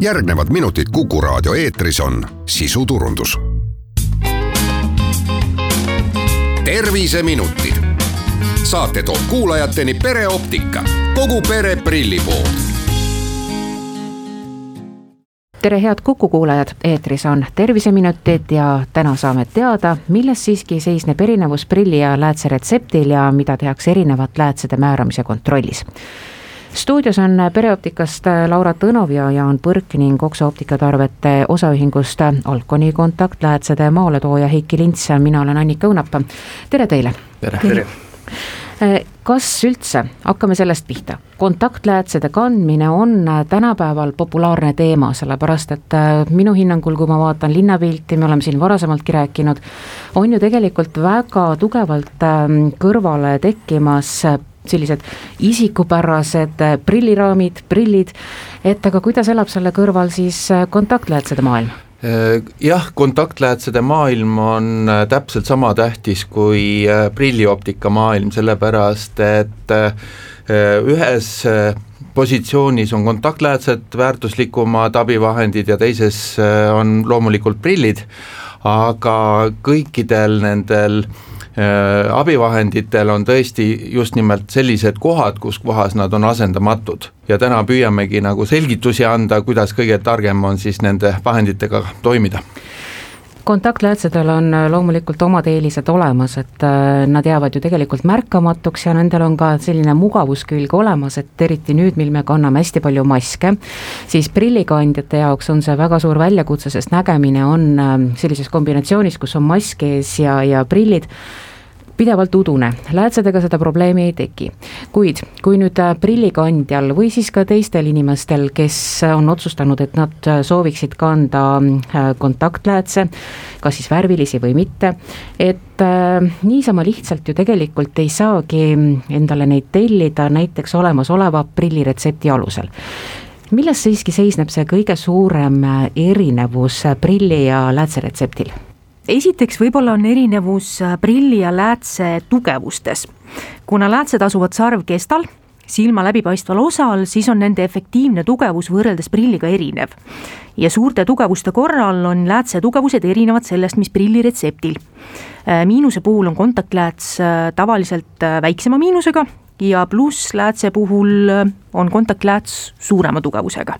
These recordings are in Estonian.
järgnevad minutid Kuku raadio eetris on sisuturundus. terviseminutid. saate toob kuulajateni pereoptika, kogu pere prillipood tere, head Kuku kuulajad, eetris on Terviseminutid ja täna saame teada, milles siiski seisneb erinevus prilli ja läätse retseptil ja mida tehakse erinevat läätsede määramise kontrollis stuudios on pereoptikast Laura Tõnov ja Jaan Põrk ning Oksa optikatarvete osaühingust Alconi kontaktläätsede maaletooja Heiki Lints, mina olen Annika Õunap, tere teile! tere, tere.! Eh, kas üldse, hakkame sellest pihta, kontaktläätsede kandmine on tänapäeval populaarne teema, sellepärast et minu hinnangul, kui ma vaatan linnapilti, me oleme siin varasemaltki rääkinud, on ju tegelikult väga tugevalt eh, kõrvale tekkimas sellised isikupärased prilliraamid, prillid, et aga kuidas elab selle kõrval siis kontaktläätsede maailm? Äh, jah, kontaktläätsede maailm on äh, täpselt sama tähtis kui äh, prillioptika maailm, sellepärast et ühes positsioonis on kontaktläätsed väärtuslikumad abivahendid ja teises on loomulikult prillid, aga kõikidel nendel äh, Äh, abivahenditel on tõesti just nimelt sellised kohad, kus kohas nad on asendamatud. Ja täna püüamegi nagu selgitusi anda, kuidas kõige targem on siis nende vahenditega toimida. Kontaktläätsedel on loomulikult omad eelised olemas, et äh, nad jäävad ju tegelikult märkamatuks ja nendel on ka selline mugavuskülg olemas, et eriti nüüd, mil me kanname hästi palju maske, siis prillikandjate jaoks on see väga suur väljakutse, sest nägemine on äh, sellises kombinatsioonis, kus on mask ees ja, ja prillid pidevalt udune, läätsedega seda probleemi ei teki. kuid kui nüüd äh, prillikandjal või siis ka teistel inimestel, kes on otsustanud, et nad äh, sooviksid kanda äh, kontaktläätse, kas siis värvilisi või mitte, et niisama lihtsalt ju tegelikult ei saagi endale neid tellida näiteks olemasoleva prilliretsepti alusel milles siiski seisneb see kõige suurem erinevus prilli ja läätseretseptil? Esiteks võib-olla on erinevus äh, prilli ja läätse tugevustes. kuna läätsed asuvad sarvkestal, silma läbipaistval osal, siis on nende efektiivne tugevus võrreldes prilliga erinev. ja suurte tugevuste korral on läätse tugevused erinevad sellest, mis prilli retseptil. Äh, miinuse puhul on kontaktlääts äh, tavaliselt väiksema miinusega ja pluss läätse puhul on kontaktlääts suurema tugevusega,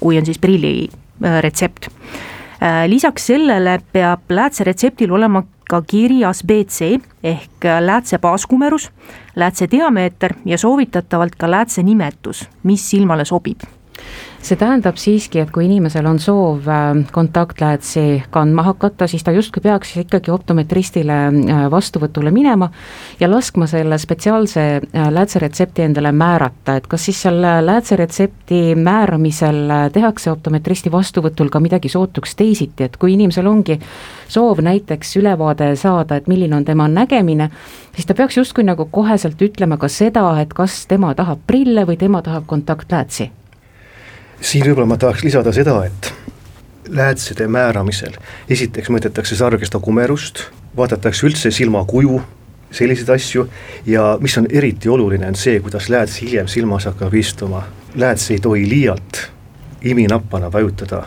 kui on siis prilli retsept lisaks sellele peab läätse retseptil olema ka kirjas BC ehk läätse baaskumerus, läätse diameeter ja soovitatavalt ka läätse nimetus, mis silmale sobib see tähendab siiski, et kui inimesel on soov äh, kontaktläätsi kandma hakata, siis ta justkui peaks ikkagi optometristile äh, vastuvõtule minema ja laskma selle spetsiaalse äh, läätseretsepti endale määrata, et kas siis selle läätseretsepti määramisel tehakse optometristi vastuvõtul ka midagi sootuks teisiti, et kui inimesel ongi soov näiteks ülevaade saada, et milline on tema nägemine, siis ta peaks justkui nagu koheselt ütlema ka seda, et kas tema tahab prille või tema tahab kontaktläätsi siin võib-olla ma tahaks lisada seda, et läätsede määramisel esiteks mõõdetakse sargesta kumerust, vaadatakse üldse silmakuju, selliseid asju ja mis on eriti oluline, on see, kuidas lääts hiljem silmas hakkab istuma. lääts ei tohi liialt iminappana vajutada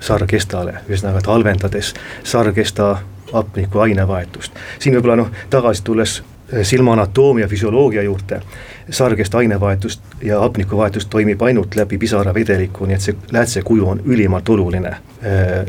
sargestale, ühesõnaga halvendades sargesta hapniku ainevahetust. siin võib-olla noh, tagasi tulles silma anatoomia, füsioloogia juurde sargest ainevahetust ja hapnikuvahetust toimib ainult läbi pisaravedeliku, nii et see läätse kuju on ülimalt oluline äh,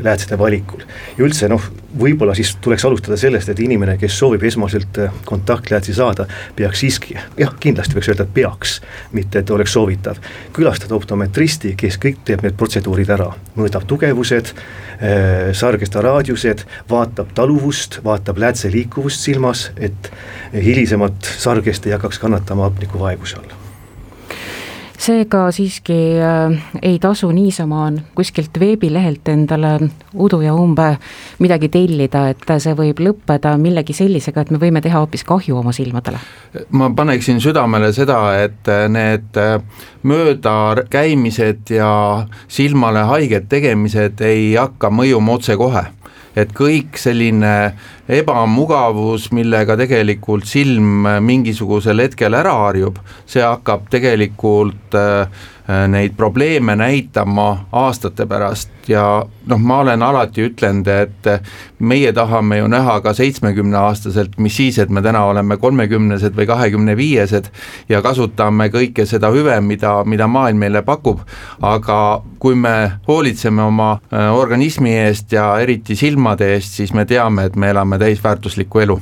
läätsede valikul. ja üldse noh, võib-olla siis tuleks alustada sellest, et inimene, kes soovib esmaselt äh, kontaktläätsi saada, peaks siiski, jah, kindlasti võiks öelda, et peaks, mitte et oleks soovitav, külastada optometristi, kes kõik teeb need protseduurid ära, mõõdab tugevused, äh, sargesta raadiused, vaatab taluvust, vaatab läätse liikuvust silmas, et hilisemat sargest ei hakkaks kannatama hapnikuvahetust vaeguse all seega siiski äh, ei tasu niisama kuskilt veebilehelt endale udu ja umbe midagi tellida, et see võib lõppeda millegi sellisega, et me võime teha hoopis kahju oma silmadele. ma paneksin südamele seda, et need äh, möödakäimised ja silmale haiget tegemised ei hakka mõjuma otsekohe et kõik selline ebamugavus, millega tegelikult silm mingisugusel hetkel ära harjub, see hakkab tegelikult äh, neid probleeme näitama aastate pärast. Ja noh, ma olen alati ütlenud, et meie tahame ju näha ka seitsmekümneaastaselt, mis siis, et me täna oleme kolmekümnesed või kahekümne viiesed ja kasutame kõike seda hüve, mida, mida maailm meile pakub, aga kui me hoolitseme oma äh, organismi eest ja eriti silmade eest, siis me teame, et me elame täisväärtuslikku elu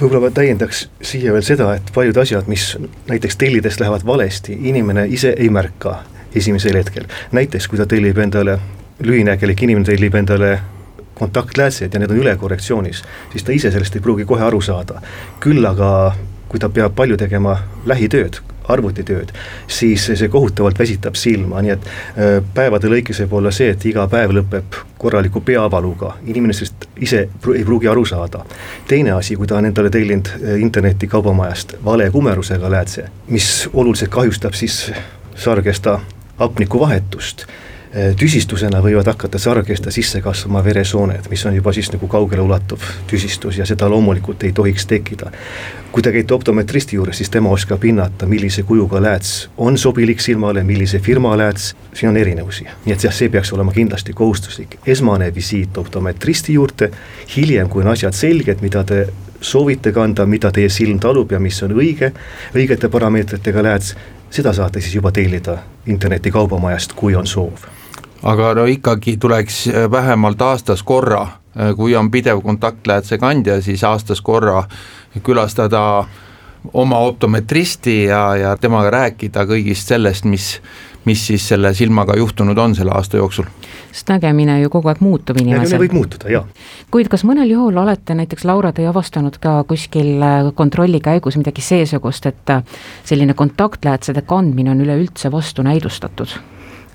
võib-olla ma täiendaks siia veel seda, et paljud asjad, mis näiteks tellides lähevad valesti, inimene ise ei märka esimesel hetkel. näiteks kui ta tellib endale, lühinägelik inimene tellib endale kontaktläätsed ja need on ülekorrektsioonis, siis ta ise sellest ei pruugi kohe aru saada. küll aga kui ta peab palju tegema lähitööd, arvutitööd, siis see kohutavalt väsitab silma, nii et äh, päevade lõikes võib olla see, et iga päev lõpeb korraliku peavaluga, inimene sellest ise ei pruugi aru saada. teine asi, kui ta on endale tellinud äh, interneti kaubamajast vale kumerusega läätse, mis oluliselt kahjustab siis sargesta hapniku vahetust Äh, tüsistusena võivad hakata sargesta sisse kasvama veresooned, mis on juba siis nagu kaugeleulatuv tüsistus ja seda loomulikult ei tohiks tekkida. kui te käite optometristi juures, siis tema oskab hinnata, millise kujuga lääts on sobilik silmale, millise firma lääts, siin on erinevusi. nii et jah, see peaks olema kindlasti kohustuslik, esmane visiit optometristi juurde, hiljem, kui on asjad selged, mida te soovite kanda, mida teie silm talub ja mis on õige, õigete parameetritega lääts, seda saate siis juba tellida interneti kaubamajast, kui on soov aga no ikkagi tuleks äh, vähemalt aastas korra, äh, kui on pidev kontaktläätse kandja, siis aastas korra külastada oma optometristi ja, ja temaga rääkida kõigist sellest, mis mis siis selle silmaga juhtunud on selle aasta jooksul? sest nägemine ju kogu aeg muutub inimesel. võib muutuda, jaa. kuid kas mõnel juhul olete näiteks, Laura, teie avastanud ka kuskil äh, kontrolli käigus midagi seesugust, et selline kontaktläätsede kandmine on üleüldse vastunäidustatud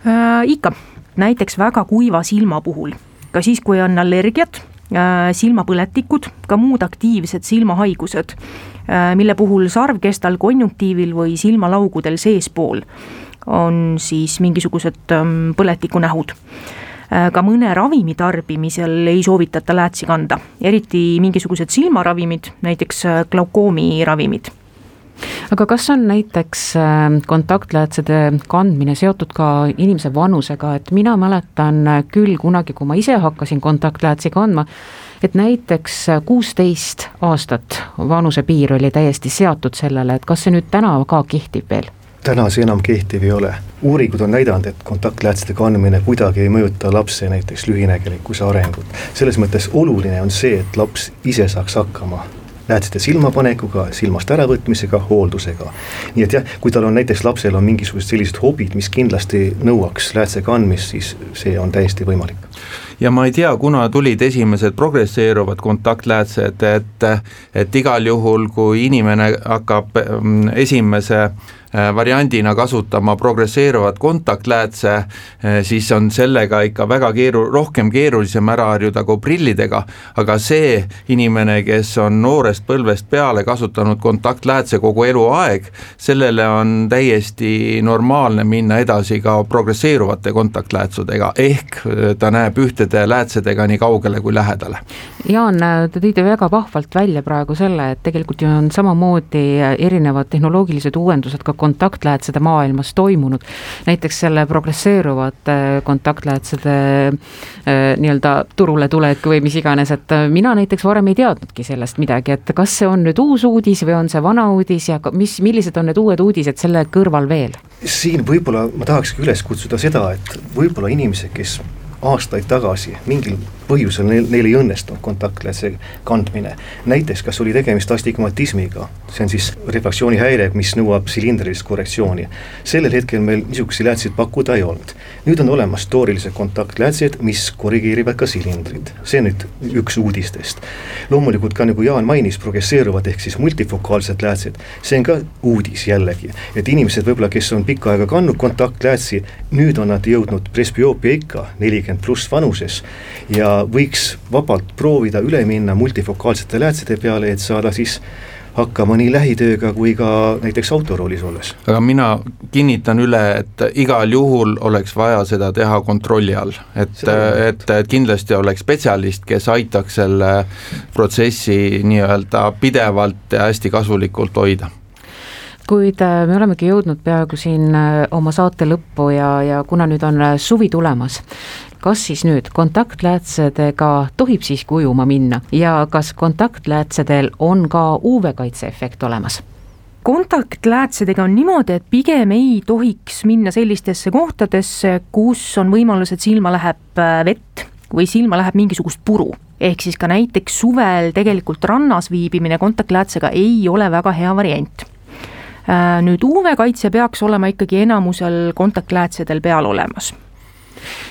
äh,? Ikka näiteks väga kuiva silma puhul, ka siis, kui on allergiad, äh, silmapõletikud, ka muud aktiivsed silmahaigused, äh, mille puhul sarvkestal, konjunktiivil või silmalaugudel seespool on siis mingisugused ähm, põletikunähud äh, ka mõne ravimi tarbimisel ei soovitata läätsi kanda, eriti mingisugused silmaravimid, näiteks glaukoomi ravimid aga kas on näiteks ähm, kontaktläätsede kandmine seotud ka inimese vanusega, et mina mäletan küll kunagi, kui ma ise hakkasin kontaktläätsi kandma, et näiteks kuusteist aastat vanusepiir oli täiesti seatud sellele, et kas see nüüd täna ka kehtib veel? täna see enam kehtiv ei ole. uuringud on näidanud, et kontaktläätsede kandmine kuidagi ei mõjuta lapse näiteks lühinägelikkuse arengut. selles mõttes oluline on see, et laps ise saaks hakkama läätsete silmapanekuga, silmast äravõtmisega, hooldusega. nii et jah, kui tal on näiteks lapsel on mingisugused sellised hobid, mis kindlasti nõuaks läätse kandmist, siis see on täiesti võimalik ja ma ei tea, kuna tulid esimesed progresseeruvad kontaktläätsed, et, et igal juhul, kui inimene hakkab mm, esimese variandina kasutama progresseeruvat kontaktläätse, äh, siis on sellega ikka väga keeru-, rohkem keerulisem ära harjuda kui prillidega, aga see inimene, kes on noorest põlvest peale kasutanud kontaktläätse kogu eluaeg, sellele on täiesti normaalne minna edasi ka progresseeruvate kontaktläätsudega, ehk äh, ta näeb ühtede läätsedega nii kaugele kui lähedale. Jaan, te tõite väga vahvalt välja praegu selle, et tegelikult ju on samamoodi erinevad tehnoloogilised uuendused ka kontaktläätsede maailmas toimunud, näiteks selle progresseeruvate kontaktläätsede äh, nii-öelda turule tulek või mis iganes, et äh, mina näiteks varem ei teadnudki sellest midagi, et kas see on nüüd uus uudis või on see vana uudis ja mis, millised on need uued uudised selle kõrval veel? siin võib-olla ma tahakski üles kutsuda seda, et võib-olla inimesed, kes aastaid tagasi mingil põhjusel neil, neil ei õnnestunud kontaktläätse kandmine. näiteks, kas oli tegemist astigmatismiga, see on siis refraktsioonihäire, mis nõuab silindrilist korrektsiooni. sellel hetkel meil niisuguseid läätseid pakkuda ei olnud. nüüd on olemas toorilised kontaktläätsed, mis korrigeerivad ka silindrit, see nüüd üks uudistest. loomulikult ka nagu Jaan mainis, progresseeruvad ehk siis multifokaalsed läätsed, see on ka uudis jällegi, et inimesed võib-olla, kes on pikka aega kandnud kontaktläätsi, nüüd on nad jõudnud presbüoopia ikka nelikümmend pluss vanuses ja võiks vabalt proovida üle minna multifokaalsete läätsede peale, et saada siis hakkama nii lähitööga kui ka näiteks autoroolis olles. aga mina kinnitan üle, et igal juhul oleks vaja seda teha kontrolli all, et, et, et kindlasti oleks spetsialist, kes aitaks selle protsessi nii-öelda pidevalt ja hästi kasulikult hoida. Kuid äh, me olemegi jõudnud peaaegu siin äh, oma saate lõppu ja, ja kuna nüüd on äh, suvi tulemas, kas siis nüüd kontaktläätsedega tohib siiski ujuma minna ja kas kontaktläätsedel on ka UV-kaitse efekt olemas? kontaktläätsedega on niimoodi, et pigem ei tohiks minna sellistesse kohtadesse, kus on võimalus, et silma läheb vett või silma läheb mingisugust puru. ehk siis ka näiteks suvel tegelikult rannas viibimine kontaktläätsega ei ole väga hea variant Äh, nüüd UV-kaitse peaks olema ikkagi enamusel kontaktläätsedel peal olemas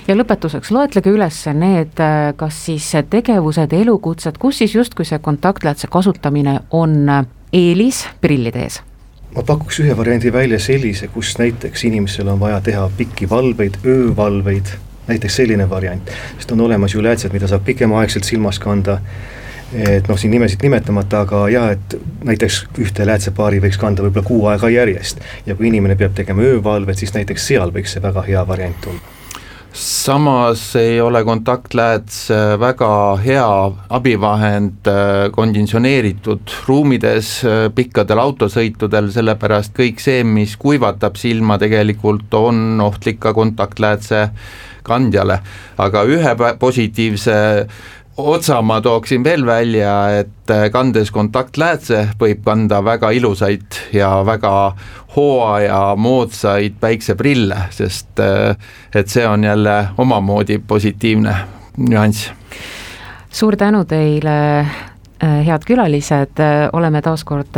ja lõpetuseks loetlege üles need, äh, kas siis tegevused, elukutsed, kus siis justkui see kontaktläätse kasutamine on äh, eelis prillide ees? ma pakuks ühe variandi välja sellise, kus näiteks inimesel on vaja teha pikki valveid, öövalveid, näiteks selline variant, sest on olemas ju läätsed, mida saab pikemaaegselt silmas kanda et noh, siin nimesid nimetamata, aga jah, et näiteks ühte läätsepaari võiks kanda võib-olla kuu aega järjest. ja kui inimene peab tegema öövalvet, siis näiteks seal võiks see väga hea variant olla samas ei ole kontaktlääts väga hea abivahend äh, konditsioneeritud ruumides äh, pikkadel autosõitudel, sellepärast kõik see, mis kuivatab silma, tegelikult on ohtlik ka kontaktläätse kandjale, aga ühe positiivse otsa ma tooksin veel välja, et äh, kandes kontaktläätse võib kanda väga ilusaid ja väga hooaja moodsaid päikseprille, sest äh, et see on jälle omamoodi positiivne nüanss. suur tänu teile, äh, head külalised, oleme taas kord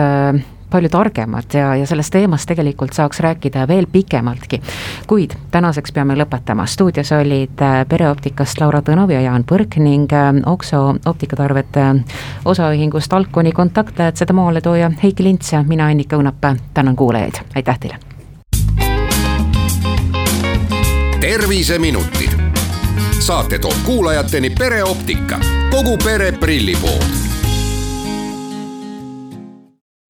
palju targemad ja, ja sellest teemast tegelikult saaks rääkida veel pikemaltki. kuid tänaseks peame lõpetama, stuudios olid äh, pereoptikast Laura Tõnov ja Jaan Põrk ning äh, Okso optikatarvete osaühingust Alkoni kontaktläätsede maaletooja Heiki Lints ja mina, Annika Õunap, tänan kuulajaid, aitäh teile! terviseminutid. saate toob kuulajateni pereoptika, kogu pere prillipood